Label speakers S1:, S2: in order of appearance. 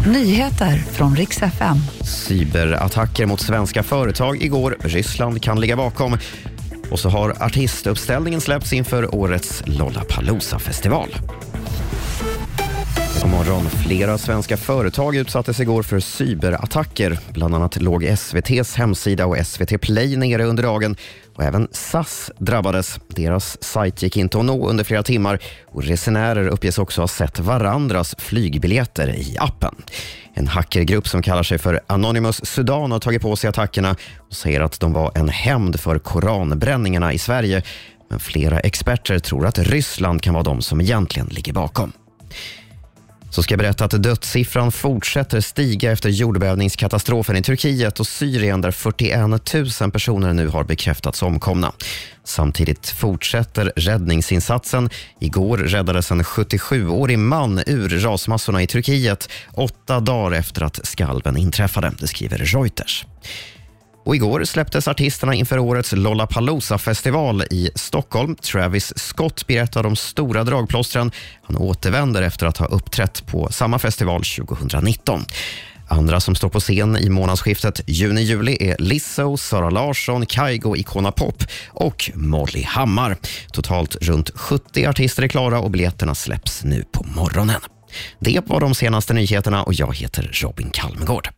S1: Nyheter från riks FM.
S2: Cyberattacker mot svenska företag igår. Ryssland kan ligga bakom. Och så har artistuppställningen släppts inför årets Lollapalooza-festival. God morgon. Flera svenska företag utsattes igår för cyberattacker. Bland annat låg SVTs hemsida och SVT Play nere under dagen. Och även SAS drabbades. Deras sajt gick inte att nå under flera timmar och resenärer uppges också ha sett varandras flygbiljetter i appen. En hackergrupp som kallar sig för Anonymous Sudan har tagit på sig attackerna och säger att de var en hämnd för koranbränningarna i Sverige. Men flera experter tror att Ryssland kan vara de som egentligen ligger bakom. Så ska jag berätta att dödssiffran fortsätter stiga efter jordbävningskatastrofen i Turkiet och Syrien där 41 000 personer nu har bekräftats omkomna. Samtidigt fortsätter räddningsinsatsen. Igår räddades en 77-årig man ur rasmassorna i Turkiet åtta dagar efter att skalven inträffade, det skriver Reuters. Och igår släpptes artisterna inför årets Lollapalooza-festival i Stockholm. Travis Scott blir ett av de stora dragplåstren. Han återvänder efter att ha uppträtt på samma festival 2019. Andra som står på scen i månadsskiftet juni-juli är Lizzo, Sara Larsson, Kygo, Icona Pop och Molly Hammar. Totalt runt 70 artister är klara och biljetterna släpps nu på morgonen. Det var de senaste nyheterna och jag heter Robin Kalmegård.